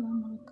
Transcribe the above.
Salamanca.